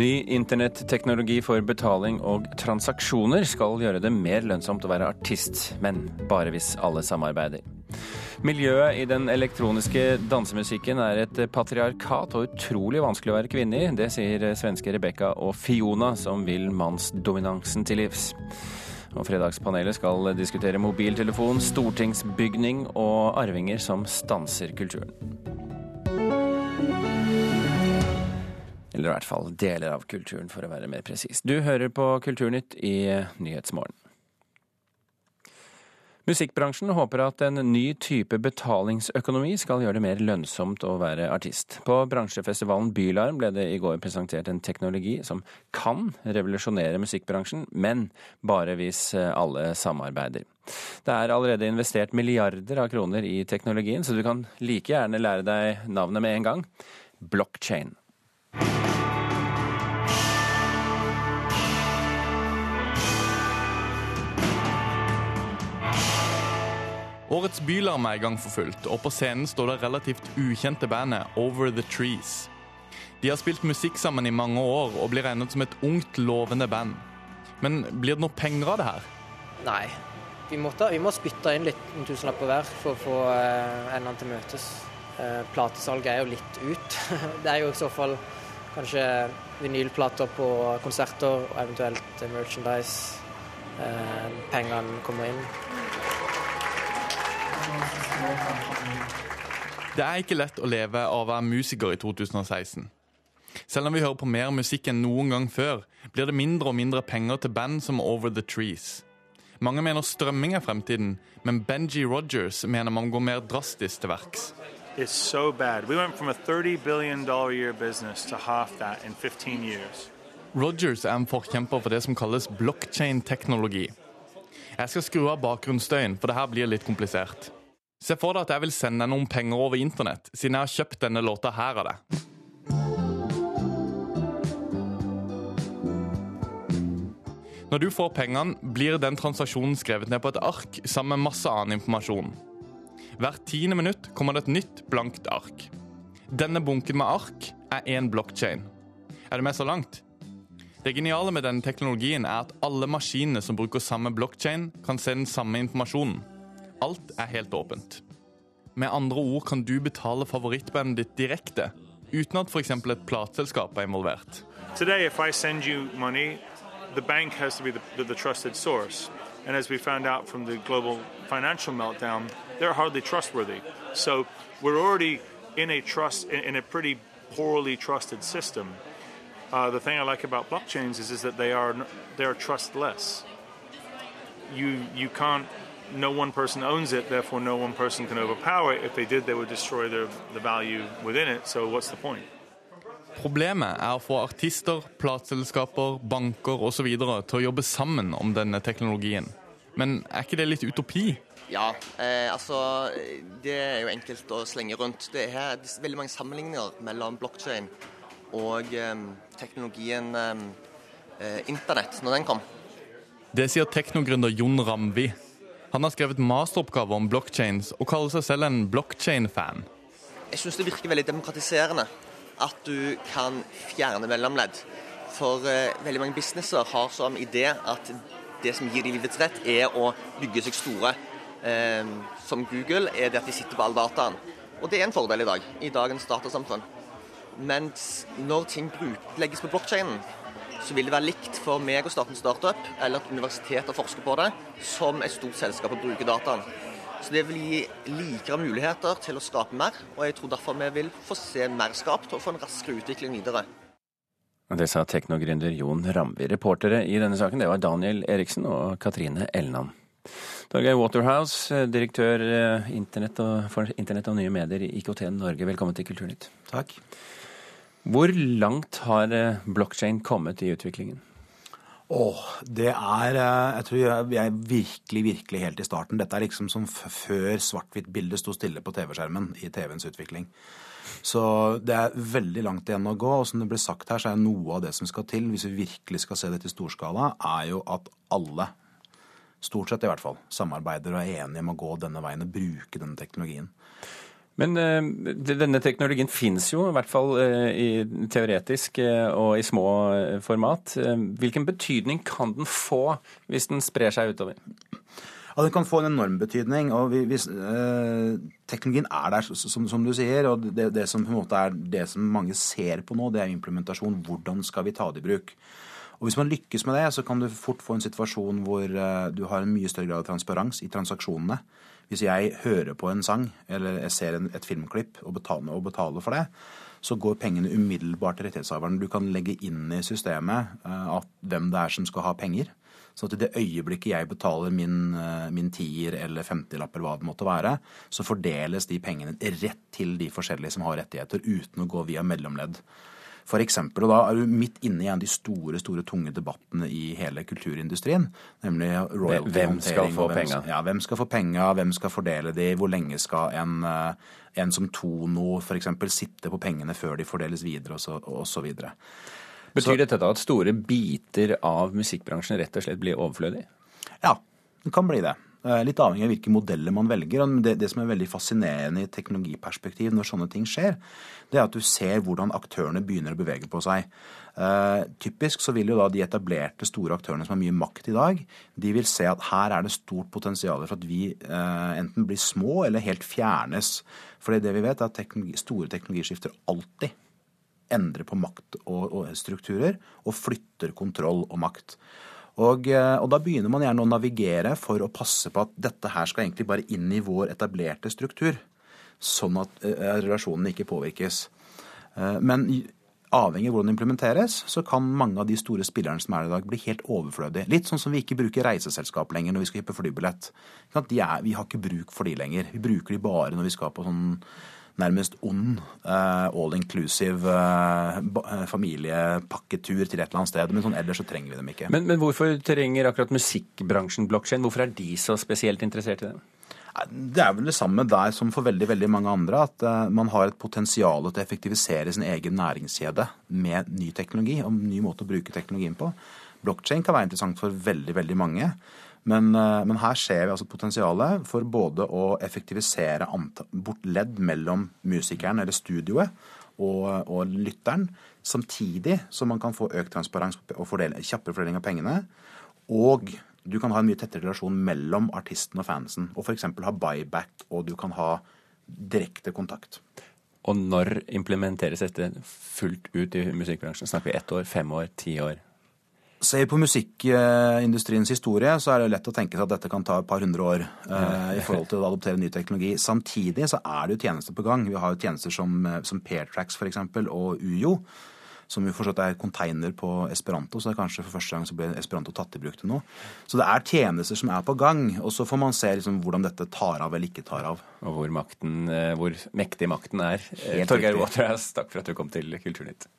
Ny internetteknologi for betaling og transaksjoner skal gjøre det mer lønnsomt å være artist, men bare hvis alle samarbeider. Miljøet i den elektroniske dansemusikken er et patriarkat og utrolig vanskelig å være kvinne i. Det sier svenske Rebekka og Fiona, som vil mannsdominansen til livs. Og Fredagspanelet skal diskutere mobiltelefon, stortingsbygning og arvinger som stanser kulturen. Eller i hvert fall deler av kulturen, for å være mer presis. Du hører på Kulturnytt i Nyhetsmorgen. Musikkbransjen håper at en ny type betalingsøkonomi skal gjøre det mer lønnsomt å være artist. På bransjefestivalen Bylarm ble det i går presentert en teknologi som kan revolusjonere musikkbransjen, men bare hvis alle samarbeider. Det er allerede investert milliarder av kroner i teknologien, så du kan like gjerne lære deg navnet med en gang. Blockchain. Årets Bylarm er i gang for fullt, og på scenen står det relativt ukjente bandet Over The Trees. De har spilt musikk sammen i mange år og blir regnet som et ungt, lovende band. Men blir det noe penger av det her? Nei. Vi må, ta, vi må spytte inn litt en tusenlapp hver for å få eh, endene til møtes. Eh, platesalget er jo litt ut. det er jo i så fall kanskje vinylplater på konserter og eventuelt merchandise. Eh, pengene kommer inn. Det er ikke lett å leve av å være musiker i 2016. Selv om vi hører på mer musikk enn noen gang før, blir det mindre og mindre penger til band som Over The Trees. Mange mener strømming er fremtiden, men Benji Rogers mener man går mer drastisk til verks. It's so bad. We went from a 30 billion dollar year business to half that in 15 years. Rogers er en forkjemper for det som kalles blockchain-teknologi. Jeg skal skru av bakgrunnsstøyen, for det her blir litt komplisert. Se for deg at jeg vil sende noen penger over internett, siden jeg har kjøpt denne låta her av deg. Når du får pengene, blir den transaksjonen skrevet ned på et ark sammen med masse annen informasjon. Hvert tiende minutt kommer det et nytt, blankt ark. Denne bunken med ark er én blokkjede. Er du med så langt? Det geniale med denne teknologien er at alle maskinene som bruker samme blokkjede, kan se den samme informasjonen. Alt er helt åpent. Med andre ord kan du betale favorittbandet ditt direkte, uten at f.eks. et plateselskap er involvert. Today, if I send you money, the bank has to be the, the, the trusted source. And as we found out from the global financial meltdown, they're hardly trustworthy. So we're already in a trust in, a pretty poorly trusted system. Uh, the thing I like about blockchains is, is that they are they are trustless. You you can't. No one person owns it, therefore no one person can overpower it. If they did, they would destroy the, the value within it. So what's the point? Problemet er å få artister, plateselskaper, banker osv. til å jobbe sammen om denne teknologien. Men er ikke det litt utopi? Ja, eh, altså Det er jo enkelt å slenge rundt. Det er veldig mange sammenligninger mellom blokkjede og eh, teknologien eh, internett, når den kom. Det sier teknogründer Jon Ramvi. Han har skrevet masteroppgave om blokkjeder og kaller seg selv en blokkjede-fan. Jeg syns det virker veldig demokratiserende at du kan fjerne mellomledd. For eh, veldig mange businesser har som idé at det som gir dem livets rett, er å bygge seg store. Eh, som Google er det at de sitter på all dataen. Og det er en fordel i dag, i dagens datasamfunn. Mens når ting legges på blokkjeden, så vil det være likt for meg å starte en startup, eller et universitet å forske på det, som et stort selskap å bruke dataen. Så det vil gi likere muligheter til å skape mer, og jeg tror derfor vi vil få se mer skapt og få en raskere utvikling videre. Det sa teknogründer Jon Ramby. Reportere i denne saken det var Daniel Eriksen og Katrine Elnan. Torgeir Waterhouse, direktør internett og, for Internett og nye medier i IKT Norge, velkommen til Kulturnytt. Takk. Hvor langt har blokkjede kommet i utviklingen? Åh, det er Jeg tror vi er virkelig, virkelig helt i starten. Dette er liksom som før svart-hvitt-bildet sto stille på TV-skjermen i TV-ens utvikling. Så det er veldig langt igjen å gå. Og som det ble sagt her, så er noe av det som skal til, hvis vi virkelig skal se dette i storskala, er jo at alle, stort sett i hvert fall, samarbeider og er enige om å gå denne veien og bruke denne teknologien. Men uh, denne teknologien fins jo, i hvert fall uh, i teoretisk uh, og i små format. hvilken betydning kan den få hvis den sprer seg utover? Ja, Den kan få en enorm betydning. og hvis, Teknologien er der, som, som du sier. og det, det, som på en måte er det som mange ser på nå, det er implementasjon. Hvordan skal vi ta det i bruk? Og Hvis man lykkes med det, så kan du fort få en situasjon hvor du har en mye større grad av transparens i transaksjonene. Hvis jeg hører på en sang eller jeg ser et filmklipp og betaler, og betaler, for det, så går pengene umiddelbart til rettighetshaveren. Du kan legge inn i systemet uh, hvem det er som skal ha penger. Så at i det øyeblikket jeg betaler min, uh, min tier eller femtilapp eller hva det måtte være, så fordeles de pengene rett til de forskjellige som har rettigheter, uten å gå via mellomledd. For eksempel, og da er du midt inne i en av de store store, tunge debattene i hele kulturindustrien. Nemlig royalty Hvem skal få penga? Ja, hvem skal få penga, hvem skal fordele de, hvor lenge skal en, eh, en som Tono f.eks. sitte på pengene før de fordeles videre, osv. Betyr dette da at store biter av musikkbransjen rett og slett blir overflødig? Ja, det kan bli det. Eh, litt avhengig av hvilke modeller man velger. Det, det, som er veldig fascinerende i teknologiperspektiv når sånne ting skjer, det er at du ser hvordan aktørene begynner å bevege på seg. Uh, typisk så vil jo da de etablerte store aktørene som har mye makt i dag, de vil se at her er det stort potensial for at vi uh, enten blir små eller helt fjernes. For det vi vet, er at teknologi, store teknologiskifter alltid endrer på makt og, og strukturer og flytter kontroll og makt. Og, eh, og, da begynner man gjerne å navigere for å passe på at dette her skal egentlig bare inn i vår etablerte struktur. Sånn at uh, relasjonene ikke påvirkes. Uh, men avhengig av hvordan det implementeres, så kan mange av de store spillerne som er i dag, bli helt overflødige. Litt sånn som vi ikke bruker reiseselskap lenger når vi skal kjøpe flybillett. vi har ikke bruk for de lenger. Vi bruker de bare når vi skal på sånn nærmest ond uh, all inclusive uh, familiepakketur til et eller annet sted. Men sånn ellers så trenger vi dem ikke. Men, men hvorfor trenger akkurat musikkbransjen blokkjede? Hvorfor er de så spesielt interessert i det? Det er vel det samme der som for veldig veldig mange andre. At man har et potensial til å effektivisere sin egen næringskjede med ny teknologi og ny måte å bruke teknologien på. Blockchain kan være interessant for veldig, veldig mange. Men, eh, men, her ser vi altså potensialet for både å effektivisere bort ledd mellom musikeren eller studioet og, og, lytteren, samtidig som man kan få økt transparens og fordele, kjappere fordeling av pengene. Og du kan ha en mye tettere relasjon mellom artisten og fansen. Og f.eks. ha buyback, og du kan ha direkte kontakt. Og når implementeres dette fullt ut i musikkbransjen? Snakker vi ett år, fem år, ti år? Ser på musikkindustriens historie, så er det lett å tenke seg at dette kan ta et par hundre år eh, i forhold til å adoptere ny teknologi. Samtidig så er det jo tjenester på gang. Vi har jo tjenester som, eh, som Pairtracks f.eks. og UiO, som jo fortsatt er container på esperanto, så det er kanskje for første gang så blir esperanto tatt i bruk til noe. Så det er tjenester som er på gang, og så får man se liksom hvordan dette tar av eller ikke tar av. Og hvor, makten, eh, hvor mektig makten er. Torgeir Waterhouse, takk for at du kom til Kulturnytt.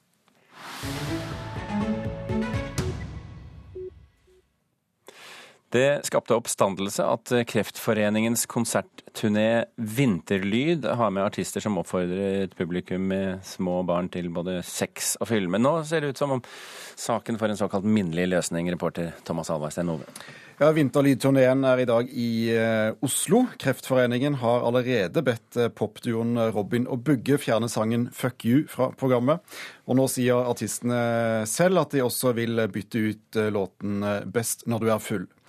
Det skapte oppstandelse at Kreftforeningens konsertturné Vinterlyd har med artister som oppfordrer et publikum med små barn til både sex og fyll. Men nå ser det ut som om saken får en såkalt minnelig løsning, reporter Thomas Alvarstein Ove. Ja, Vinterlydturneen er i dag i eh, Oslo. Kreftforeningen har allerede bedt eh, popduoen Robin og Bugge fjerne sangen 'Fuck You' fra programmet. Og nå sier artistene selv at de også vil bytte ut eh, låten 'Best når du er full'.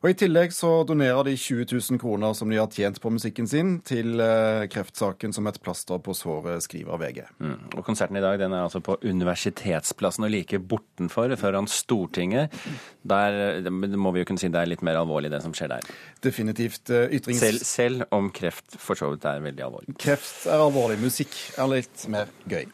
Og I tillegg så donerer de 20 000 kroner som de har tjent på musikken sin, til eh, kreftsaken som et plaster på såret, skriver VG. Mm. Og Konserten i dag den er altså på Universitetsplassen og like bortenfor, foran Stortinget. Der må vi jo kunne si det er litt mer alvorlig, det som skjer der. Definitivt. Eh, ytrings... Selv, selv om kreft for så vidt er veldig alvorlig. Kreft er alvorlig. Musikk er litt mer gøy.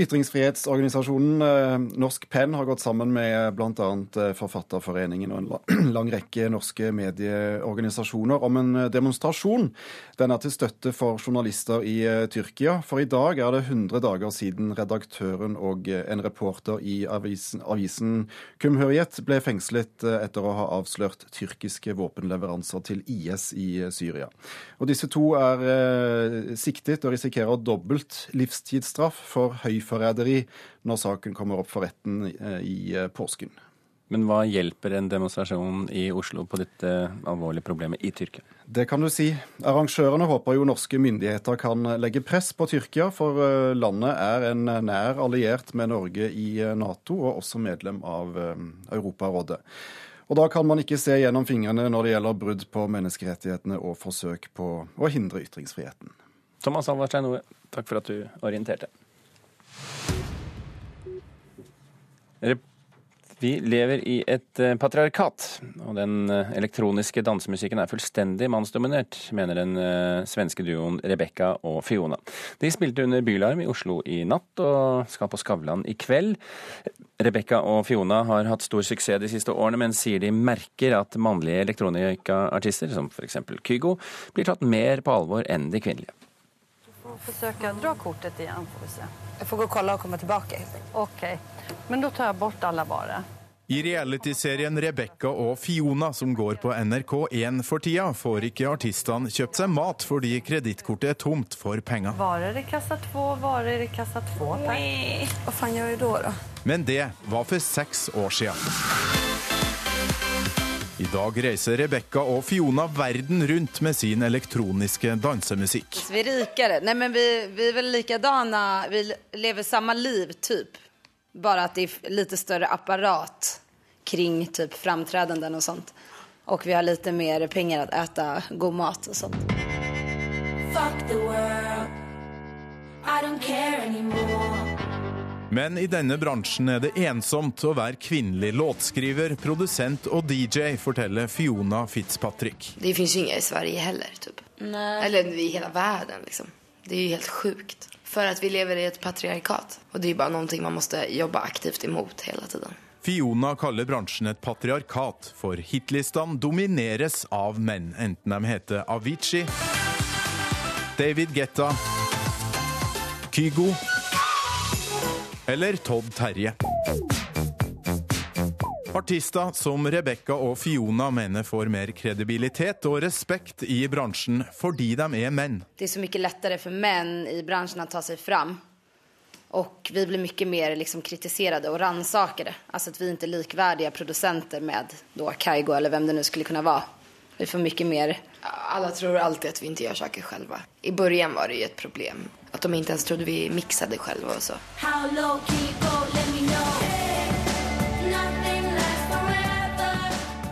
Ytringsfrihetsorganisasjonen eh, Norsk Penn har gått sammen med bl.a. Forfatterforeningen og en lang rekke rekke norske medieorganisasjoner om en demonstrasjon. Den er til støtte for journalister i eh, Tyrkia. For i dag er det 100 dager siden redaktøren og eh, en reporter i avisen, avisen Kumhuriyet ble fengslet eh, etter å ha avslørt tyrkiske våpenleveranser til IS i Syria. Og disse to er eh, siktet og risikerer dobbelt livstidsstraff for høyforræderi når saken kommer opp for retten i påsken. Men hva hjelper en demonstrasjon i Oslo på dette alvorlige problemet i Tyrkia? Det kan du si. Arrangørene håper jo norske myndigheter kan legge press på Tyrkia, for eh, landet er en nær alliert med Norge i eh, Nato, og også medlem av eh, Europarådet. Og da kan man ikke se gjennom fingrene når det gjelder brudd på menneskerettighetene og forsøk på å hindre ytringsfriheten. Thomas Alvarstein Noe, takk for at du orienterte. Vi lever i et eh, patriarkat, og den eh, elektroniske dansemusikken er fullstendig mannsdominert, mener den eh, svenske duoen Rebekka og Fiona. De spilte under Bylarm i Oslo i natt og skal på Skavlan i kveld. Rebekka og Fiona har hatt stor suksess de siste årene, men sier de merker at mannlige elektronikaartister, som f.eks. Kygo, blir tatt mer på alvor enn de kvinnelige. Forsøke å dra kortet igjen, får vi se. Jeg får gå og kolla og komme tilbake. Ok. Men da tar jeg bort alle varer. I realityserien Rebekka og Fiona, som går på NRK1 for tida, får ikke artistene kjøpt seg mat fordi kredittkortet er tomt for penger. Varer i kassa to, varer i kassa to. Hva faen gjør vi da, da? Men det var for seks år sia. I dag reiser Rebekka og Fiona verden rundt med sin elektroniske dansemusikk. Vi er rikere. Nei, men vi, vi er vel likadana. Vi lever samme liv, typ. Bare at det er litt større apparat kring typ framträdanden och sånt. Och vi har litt mer penger å äta god mat og sånt. Fuck the world. I don't care anymore. Men i denne bransjen er det ensomt å være kvinnelig låtskriver, produsent og DJ, forteller Fiona Fitzpatrick. Det fins ingen i Sverige heller. Typ. Eller i hele verden. Liksom. Det er jo helt sjukt. For at vi lever i et patriarkat. Og det er bare noe man må jobbe aktivt imot hele tiden. Fiona kaller bransjen et patriarkat, for hitlistene domineres av menn, enten de heter Avicii, David Getta, Kygo eller Todd Terje. Artister som Rebekka og Fiona mener får mer kredibilitet og respekt i bransjen fordi de er menn. Det er så mye lettere for menn i bransjen å ta seg fram Og vi blir mye mer liksom kritisert og ransakade. Altså at vi ikke er likeverdige produsenter med då Kaigo eller hvem det nå skulle kunne være. Vi får mye mer... Alle tror alltid at vi ikke gjør saker selv. I begynnelsen var det jo et problem. Att de inte ens trodde vi mixade själva och så. How low can you go? Let me know.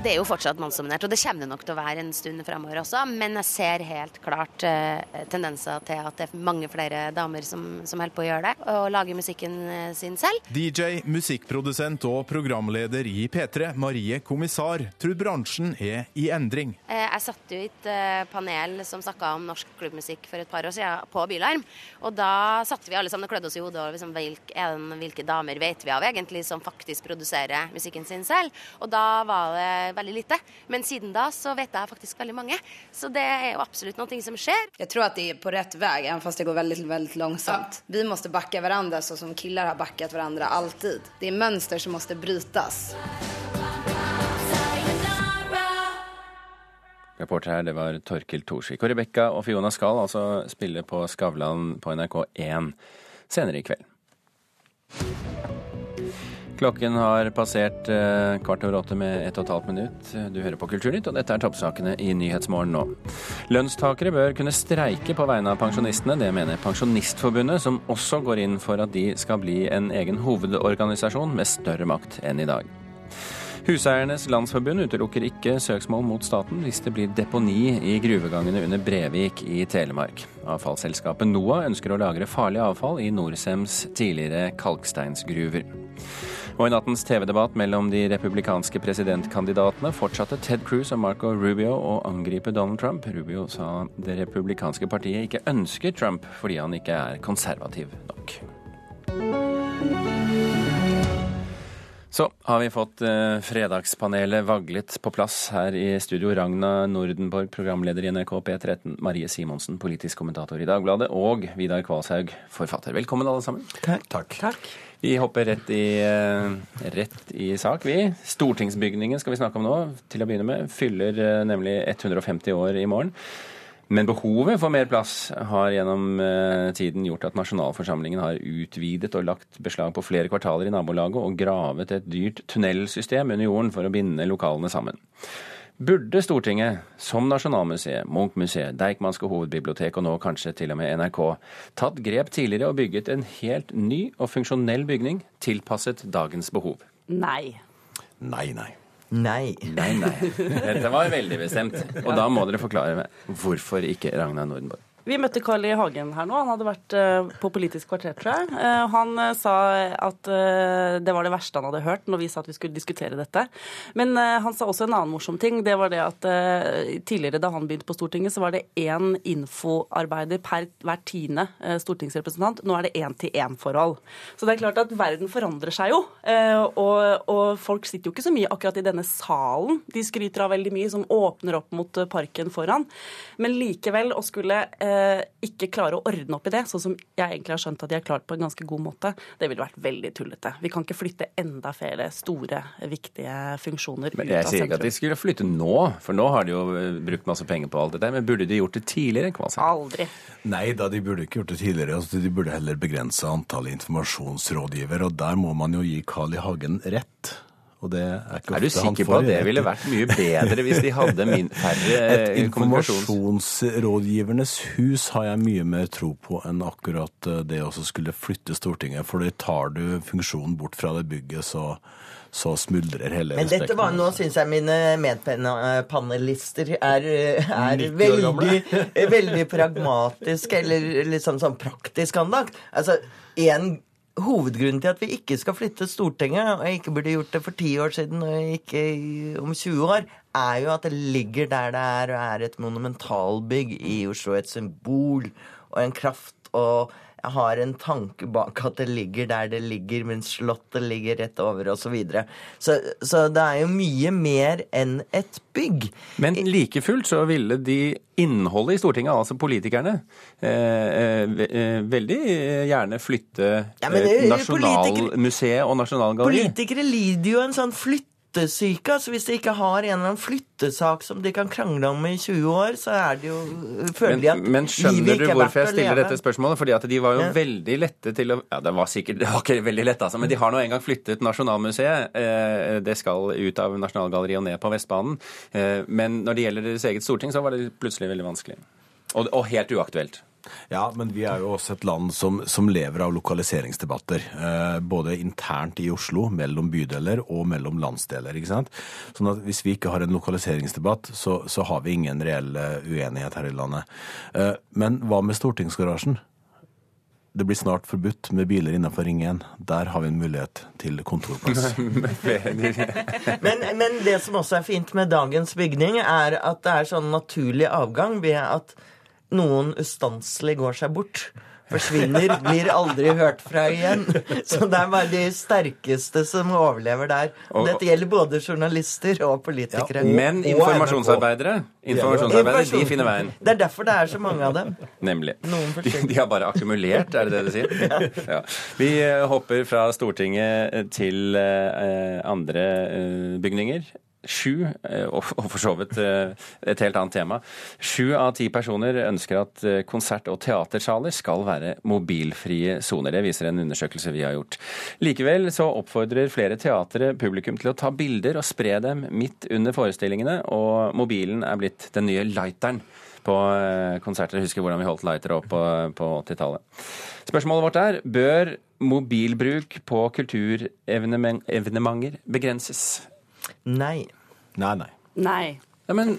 Det er jo fortsatt mannsdominert, og det kommer det nok til å være en stund fremover også. Men jeg ser helt klart eh, tendenser til at det er mange flere damer som, som holder på å gjøre det, og lager musikken eh, sin selv. DJ, musikkprodusent og programleder i P3, Marie Kommissar, tror bransjen er i endring. Eh, jeg satt jo i et eh, panel som snakka om norsk klubbmusikk for et par år siden, på Bylarm. Og da satte vi alle sammen og klødde oss i hodet over liksom, hvilke, hvilke damer vet vi av egentlig som faktisk produserer musikken sin selv. Og da var det veldig lite. Men siden da så vet jeg faktisk veldig mange. Så det er jo absolutt noe som skjer. Jeg tror at de er på rett vei, selv fast det går veldig, veldig langsomt. Ja. Vi må bakke hverandre sånn som gutter har bakket hverandre alltid. Det er mønster som må brytes. Reporter her, det var Torkil Torsvik. Og Rebekka og Fiona skal altså spille på Skavlan på NRK1 senere i kveld. Klokken har passert eh, kvart over åtte med ett og et halvt minutt. Du hører på Kulturnytt, og dette er toppsakene i Nyhetsmorgen nå. Lønnstakere bør kunne streike på vegne av pensjonistene. Det mener Pensjonistforbundet, som også går inn for at de skal bli en egen hovedorganisasjon med større makt enn i dag. Huseiernes Landsforbund utelukker ikke søksmål mot staten hvis det blir deponi i gruvegangene under Brevik i Telemark. Avfallsselskapet NOAH ønsker å lagre farlig avfall i Norcems tidligere kalksteinsgruver. Og i nattens TV-debatt mellom de republikanske presidentkandidatene fortsatte Ted Cruz og Marco Rubio å angripe Donald Trump. Rubio sa det republikanske partiet ikke ønsker Trump fordi han ikke er konservativ nok. Så har vi fått eh, fredagspanelet vaglet på plass her i studio. Ragna Nordenborg, programleder i NRK P13. Marie Simonsen, politisk kommentator i Dagbladet. Og Vidar Kvalshaug, forfatter. Velkommen alle sammen. Takk. Takk. Vi hopper rett i, eh, rett i, sak, vi. Stortingsbygningen skal vi snakke om nå. Til å begynne med. Fyller eh, nemlig 150 år i morgen. Men behovet for mer plass har gjennom eh, tiden gjort at nasjonalforsamlingen har utvidet og lagt beslag på flere kvartaler i nabolaget og gravet et dyrt tunnelsystem under jorden for å binde lokalene sammen. Burde Stortinget, som Nasjonalmuseet, Munchmuseet, Deichmanske hovedbibliotek og nå kanskje til og med NRK, tatt grep tidligere og bygget en helt ny og funksjonell bygning tilpasset dagens behov? Nei. Nei, nei. Nei. Nei, nei. Dette var veldig bestemt. Og da må dere forklare meg hvorfor ikke Ragnar Nordenborg. Vi møtte Carl I. Hagen her nå. Han hadde vært eh, på Politisk kvarter, tror jeg. Eh, Han eh, sa at det var det verste han hadde hørt når vi sa at vi skulle diskutere dette. Men han sa også en annen morsom ting. Det var det at tidligere da han begynte på Stortinget, så var det én infoarbeider per hver tiende stortingsrepresentant. Nå er det én-til-én-forhold. Så det er klart at verden forandrer seg jo. Og, og folk sitter jo ikke så mye akkurat i denne salen de skryter av veldig mye, som åpner opp mot parken foran. Men likevel å skulle ikke klare å ordne opp i det, sånn som jeg egentlig har skjønt at de har klart på en ganske god måte, det ville vært veldig tullete. Vi kan ikke flytte enda flere store, viktige funksjoner Men ut jeg sier ikke at de skulle flytte nå, for nå har de jo eh, brukt masse penger på alt dette. Men burde de gjort det tidligere? Kvasi? Aldri. Nei da, de burde ikke gjort det tidligere. Altså, de burde heller begrense antallet informasjonsrådgivere. Og der må man jo gi Carl I. Hagen rett. Og det er ikke Er du sikker på at det ville vært mye bedre hvis de hadde min, færre Et eh, informasjonsrådgivernes hus har jeg mye mer tro på enn akkurat eh, det å skulle flytte Stortinget. For det tar du funksjonen bort fra det bygget, så, så smuldrer hele Men dette var, nå syns jeg mine medpanelister er, er veldig, veldig pragmatisk eller liksom sånn praktisk anlagt. Altså, en Hovedgrunnen til at vi ikke skal flytte Stortinget, og ikke burde gjort det for ti år siden og ikke om 20 år, er jo at det ligger der det er, og er et monumentalbygg i Oslo. Et symbol og en kraft. og jeg har en tanke bak at det ligger der det ligger, mens Slottet ligger rett over osv. Så, videre. så Så det er jo mye mer enn et bygg. Men like fullt så ville de innholdet i Stortinget, altså politikerne, eh, eh, eh, veldig gjerne flytte Ja, eh, jo Nasjonalmuseet og Nasjonalgalleriet. Politikere lider jo en sånn flyttesyke. altså Hvis de ikke har en eller annen flyttesak som de kan krangle om i 20 år, så er det jo føler de at Men, men skjønner du hvorfor jeg stiller dette spørsmålet? Fordi at de var jo Ja. veldig lette til å Ja, det var sikkert det var ikke veldig lett, altså, men de har nå engang flyttet Nasjonalmuseet. Eh, Det skal ut av Nasjonalgalleriet og ned på Vestbanen. Eh, Men når det gjelder deres eget storting, så var det plutselig veldig vanskelig. Og, og helt uaktuelt. Ja, men vi er jo også et land som, som lever av lokaliseringsdebatter. Eh, både internt i Oslo, mellom bydeler og mellom landsdeler. ikke sant? Sånn at Hvis vi ikke har en lokaliseringsdebatt, så, så har vi ingen reell eh, uenighet her i landet. Eh, men hva med stortingsgarasjen? Det blir snart forbudt med biler innenfor Ring 1. Der har vi en mulighet til kontorplass. Men, men det som også er fint med dagens bygning, er at det er sånn naturlig avgang ved at noen ustanselig går seg bort. Forsvinner, blir aldri hørt fra igjen. Så det er bare de sterkeste som overlever der. Og dette gjelder både journalister og politikere. Men informasjonsarbeidere, informasjonsarbeidere de finner veien. Det er derfor det er så mange av dem. Nemlig. De, de har bare akkumulert, er det det du sier? Ja. Vi eh, hopper fra Stortinget til eh, andre eh, bygninger. Sju, eh, og for så vidt eh, et helt annet tema. Sju av ti personer ønsker at eh, konsert- og teatersaler skal være mobilfrie soner. Det viser en undersøkelse vi har gjort. Likevel så oppfordrer flere teatre publikum til å ta bilder og spre dem midt under forestillingene, og mobilen er blitt den nye lighteren på konserter. Jeg husker hvordan vi holdt lightere opp på 80-tallet. Spørsmålet vårt er bør mobilbruk på kulturevenementer begrenses? Nei. Nei, nei. Nei. Ja, men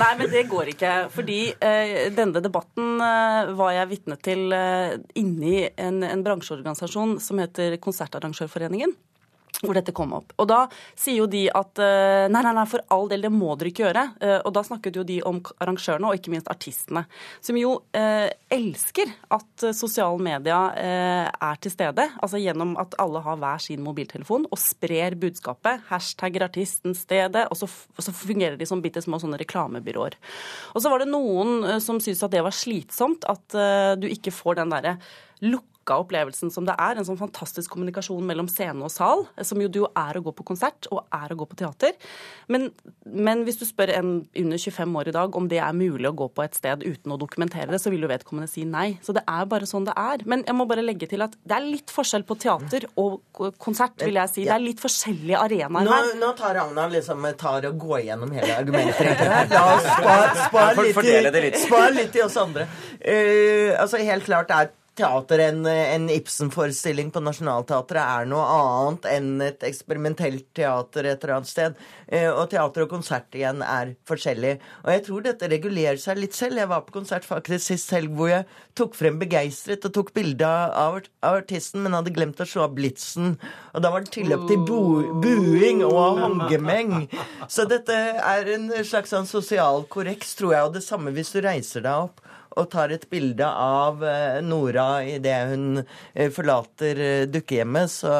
Nei, men det går ikke. Fordi eh, denne debatten eh, var jeg vitne til eh, inni en, en bransjeorganisasjon som heter Konsertarrangørforeningen. Hvor dette kom opp. Og da sier jo de at eh, nei, nei, nei, for all del, det må dere ikke gjøre. Eh, og da snakket jo de om arrangørene, og ikke minst artistene. Som jo eh, elsker at eh, sosiale medier eh, er til stede. Altså gjennom at alle har hver sin mobiltelefon og sprer budskapet. Hashtagger artisten stedet, og så, og så fungerer de som bitte små sånne reklamebyråer. Og så var det noen som syntes at det var slitsomt, at eh, du ikke får den derre lukka pakka opplevelsen som det er. En sånn fantastisk kommunikasjon mellom scene og sal, som jo det jo er å gå på konsert og er å gå på teater. Men, men hvis du spør en under 25 år i dag om det er mulig å gå på et sted uten å dokumentere det, så vil jo vedkommende si nei. Så det er bare sånn det er. Men jeg må bare legge til at det er litt forskjell på teater og konsert, vil jeg si. Det er litt forskjellige arenaer Nå, her. nå tar Ragna liksom tar og går gjennom hele argumentet. La oss spare spar litt, i- litt. spar litt i oss andre. Uh, altså Helt klart er teater en, en Ibsen-forestilling på Nationaltheatret er noe annet enn et eksperimentelt teater et eller annet sted. Eh, og teater og konsert igjen er forskjellig. Og jeg tror dette regulerer seg litt selv. Jeg var på konsert faktisk sist helg hvor jeg tok frem begeistret og tok bilde av, artisten, men hadde glemt å slå av blitsen. Og da var det tilløp til bo, buing og håndgemeng. Så dette er en slags sånn sosial korreks, tror jeg. Og det samme hvis du reiser deg opp og tar et bilde av eh, Nora idet hun eh, forlater eh, dukkehjemmet, så,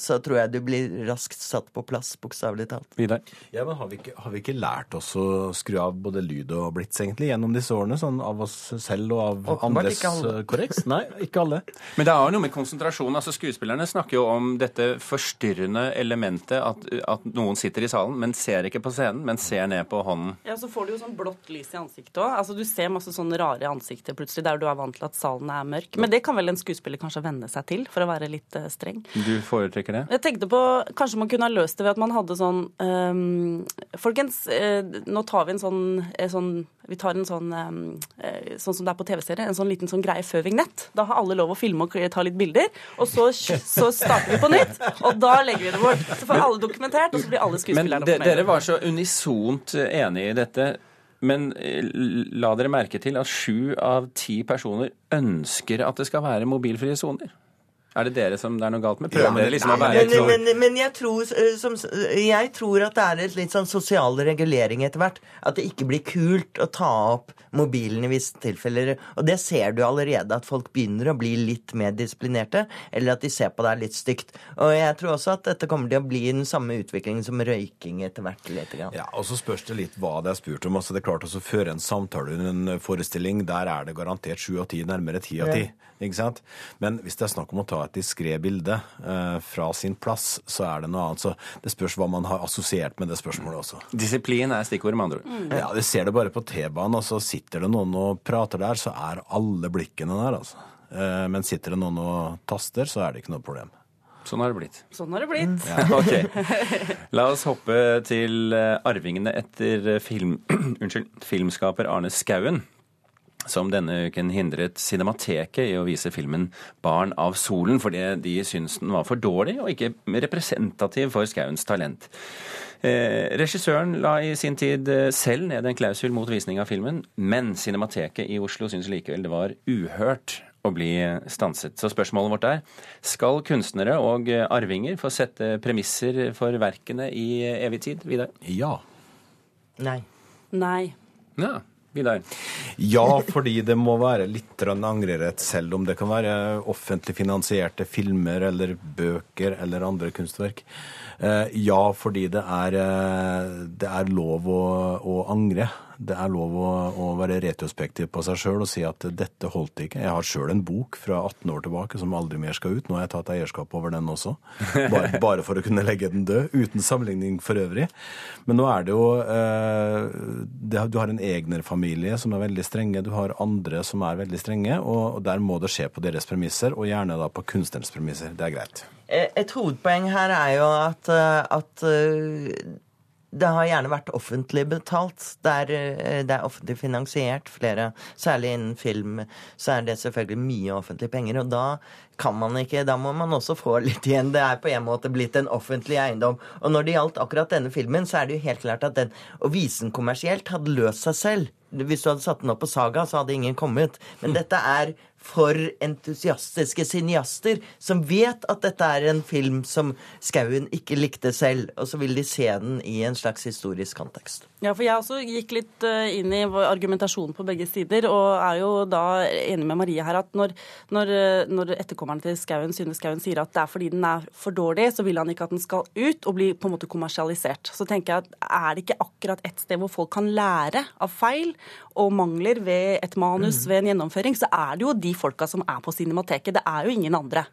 så tror jeg du blir raskt satt på plass, bokstavelig talt. Vidar? Ja, men har vi, ikke, har vi ikke lært oss å skru av både lyd og blits egentlig gjennom disse årene? Sånn av oss selv og av Åpenbart andres korreks? Nei, ikke alle. Men det har noe med konsentrasjon. altså Skuespillerne snakker jo om dette forstyrrende elementet at, at noen sitter i salen, men ser ikke på scenen, men ser ned på hånden. Ja, Så får du jo sånn blått lys i ansiktet òg. Altså, du ser masse sånne rare ansikter plutselig der du er vant til at salen er mørk. Men det kan vel en skuespiller kanskje venne seg til, for å være litt eh, streng. Du foretrekker det? Jeg tenkte på, Kanskje man kunne ha løst det ved at man hadde sånn um, Folkens, uh, nå tar vi en sånn, uh, sånn Vi tar en sånn ehm, eh, sånn som det er på TV-serie, en sånn liten sånn greie før vignett. Da har alle lov å filme og ta litt bilder. Og så, så starter vi på nytt, og da legger vi det bort. Så får alle dokumentert, og så blir alle skuespillerne med. Men dere var så unisont enige i dette. Men eh, la dere merke til at sju av ti personer ønsker at det skal være mobilfrie soner? Er det dere som det er noe galt med? Prøver dere liksom å være men, men, men jeg, tror, eh, som, jeg tror at det er et litt sånn sosial regulering etter hvert. At det ikke blir kult å ta opp mobilen i visse tilfeller. Og det ser du allerede, at folk begynner å bli litt mer disiplinerte. Eller at de ser på deg litt stygt. Og jeg tror også at dette kommer til å bli den samme utviklingen som røyking etter hvert. Litt, grann. Ja, og så spørs det litt hva det er spurt om. Altså, det er klart å føre en samtale under en forestilling, der er det garantert sju av ti, nærmere ti av ti. Ikke sant? Men hvis det er snakk om å ta et diskré bilde eh, fra sin plass, så er det noe annet. Så det spørs hva man har assosiert med det spørsmålet også. Disiplin er stikkordet, med andre ord. Ja, du ser det bare på T-banen, og så sitter det noen og prater der, så er alle blikkene der, altså. Eh, men sitter det noen og taster, så er det ikke noe problem. Sånn har det blitt. Sånn har det blitt. Ja, ok. La oss hoppe til eh, arvingene etter eh, film, unnskyld, filmskaper Arne Skauen. Som denne uken hindret Cinemateket i å vise filmen 'Barn av solen', fordi de syntes den var for dårlig og ikke representativ for Skauens talent. Eh, regissøren la i sin tid eh, selv ned en klausul mot visning av filmen, men Cinemateket i Oslo syntes likevel det var uhørt å bli stanset. Så spørsmålet vårt er skal kunstnere og eh, arvinger få sette premisser for verkene i evig tid? Vidar? Ja. Nei. Nei. Ja, Vidar. Ja, fordi det må være litt angrerett, selv om det kan være offentlig finansierte filmer eller bøker eller andre kunstverk. Eh, Ja, fordi det er, eh, det er lov å, å angre. Det er lov å, å være retrospektiv på seg sjøl og si at dette holdt ikke. Jeg har sjøl en bok fra 18 år tilbake som aldri mer skal ut. Nå har jeg tatt eierskap over den også. Bare, bare for å kunne legge den død, uten sammenligning for øvrig. Men nå er det jo eh, det, Du har en egnerfamilie som er veldig strenge, du har andre som er veldig strenge, og, og der må det skje på deres premisser, og gjerne da på kunstnerens premisser. Det er greit. Eh, Et hovedpoeng her er jo at, eh, at eh, det har gjerne vært offentlig betalt. Det er, eh, det er offentlig finansiert. Flere, særlig innen film, så er det selvfølgelig mye offentlige penger. Og da kan man ikke, da må man også få litt igjen. Det er på en måte blitt en offentlig eiendom. Og når det gjaldt akkurat denne filmen, så er det jo helt klart at den å vise den kommersielt hadde løst seg selv. Hvis du hadde satt den opp på Saga, så hadde ingen kommet. Men dette er for entusiastiske cineaster som vet at dette er en film som Skauen ikke likte selv, og så vil de se den i en slags historisk kontekst. Ja, for jeg også gikk litt eh, inn i argumentasjonen på begge sider, og er jo da enig med Marie her at når, når, eh, når etterkommerne til Skauen, Synne Skauen sier at det er fordi den er for dårlig, så vil han ikke at den skal ut og bli på en måte kommersialisert. Så tenker jeg at er det ikke akkurat et sted hvor folk kan lære av feil og mangler ved et manus, ved en gjennomføring, så er det jo de folka som er på Cinemateket. Det er jo ingen andre.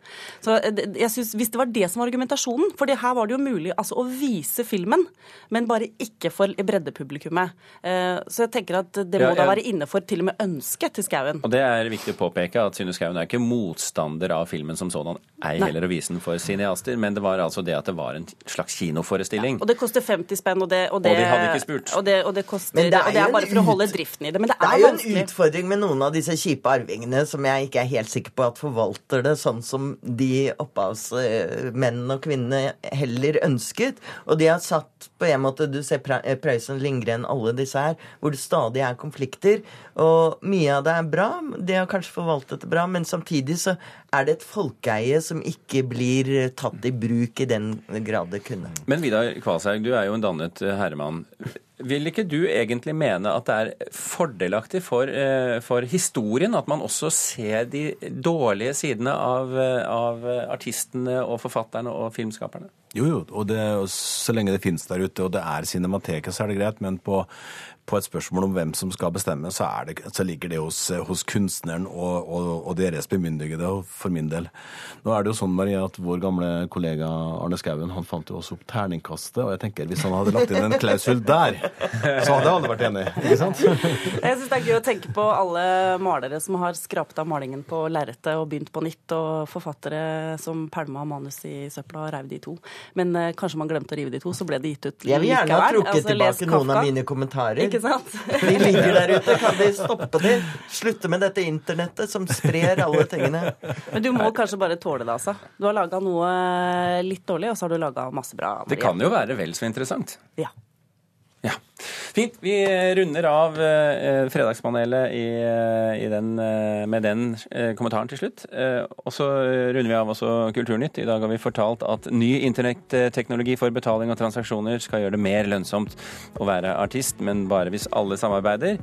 Så eh, jeg synes, Hvis det var det som var argumentasjonen, for her var det jo mulig altså, å vise filmen, men bare ikke for breddepublikummet. Eh, Så jeg tenker at det må Ja, da være innenfor til og med ønsket til Skauen. Og det er viktig å påpeke at Synne Skauen er ikke motstander av filmen som sådan, ei heller å vise den for cineaster, men det var altså det at det var en slags kinoforestilling. Og det koster 50 spenn, og det, Og de hadde ikke spurt. Og det, og det koster, det er og det er bare for å holde driften i det. Men det Det er, er jo en utfordring med noen av disse kjipe arvingene som jeg ikke er helt sikker på at forvalter det sånn som de opphavsmennene og kvinnene heller ønsket. Og de har satt på en måte Du ser eh, Prøysen, Lindgren, alle disse her, hvor det stadig er konflikter. Og mye av det er bra. De har kanskje forvaltet det bra, men samtidig så er det et folkeeie som ikke blir tatt i bruk i den grad det kunne. Men Vidar Kvalshaug, du er jo en dannet eh, herremann. Vil ikke du egentlig mene at det er fordelaktig for, eh, for historien at man også ser de dårlige sidene av, eh, av artistene og forfatterne og filmskaperne? Jo, jo, og det, og så lenge det finnes der ute, og det er Cinemateket, så er det greit. Men på, på et spørsmål om hvem som skal bestemme, så, er det, så ligger det hos, hos kunstneren og, og, og deres bemyndigede, for min del. Nå er det jo sånn, Marie, at vår gamle kollega Arne Skouen han fant jo også opp terningkastet, og jeg tenker hvis han hadde lagt inn en klausul der, så hadde alle vært enige. Ikke sant? Jeg syns det er gøy å tenke på alle malere som har skrapt av malingen på lerretet og begynt på nytt, og forfattere som pælma manus i søpla og reiv de to. Men eh, kanskje man glemte å rive de to, så ble det gitt ut Jeg vil gjerne ha trukket Altså, tilbake noen av mine kommentarer. Ikke sant? De ligger der ute. Kan vi stoppe de? Slutte med dette internettet som sprer alle tingene. Men du må kanskje bare tåle det, altså. Du har laga noe litt dårlig, og så har du laga masse bra. Det kan jo være vel så interessant. Ja. Fint. Vi runder av eh, Fredagspanelet i, eh, i den, eh, med den eh, kommentaren til slutt. Eh, og så runder vi av også Kulturnytt. I dag har vi fortalt at ny internetteknologi for betaling og transaksjoner skal gjøre det mer lønnsomt å være artist, men bare hvis alle samarbeider.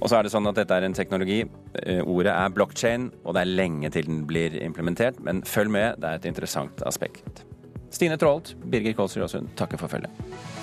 Og så er det sånn at dette er en teknologi. Eh, ordet er blockchain, og det er lenge til den blir implementert. Men følg med, det er et interessant aspekt. Stine Traalt, Birger Kolsrud Aasund takker for følget.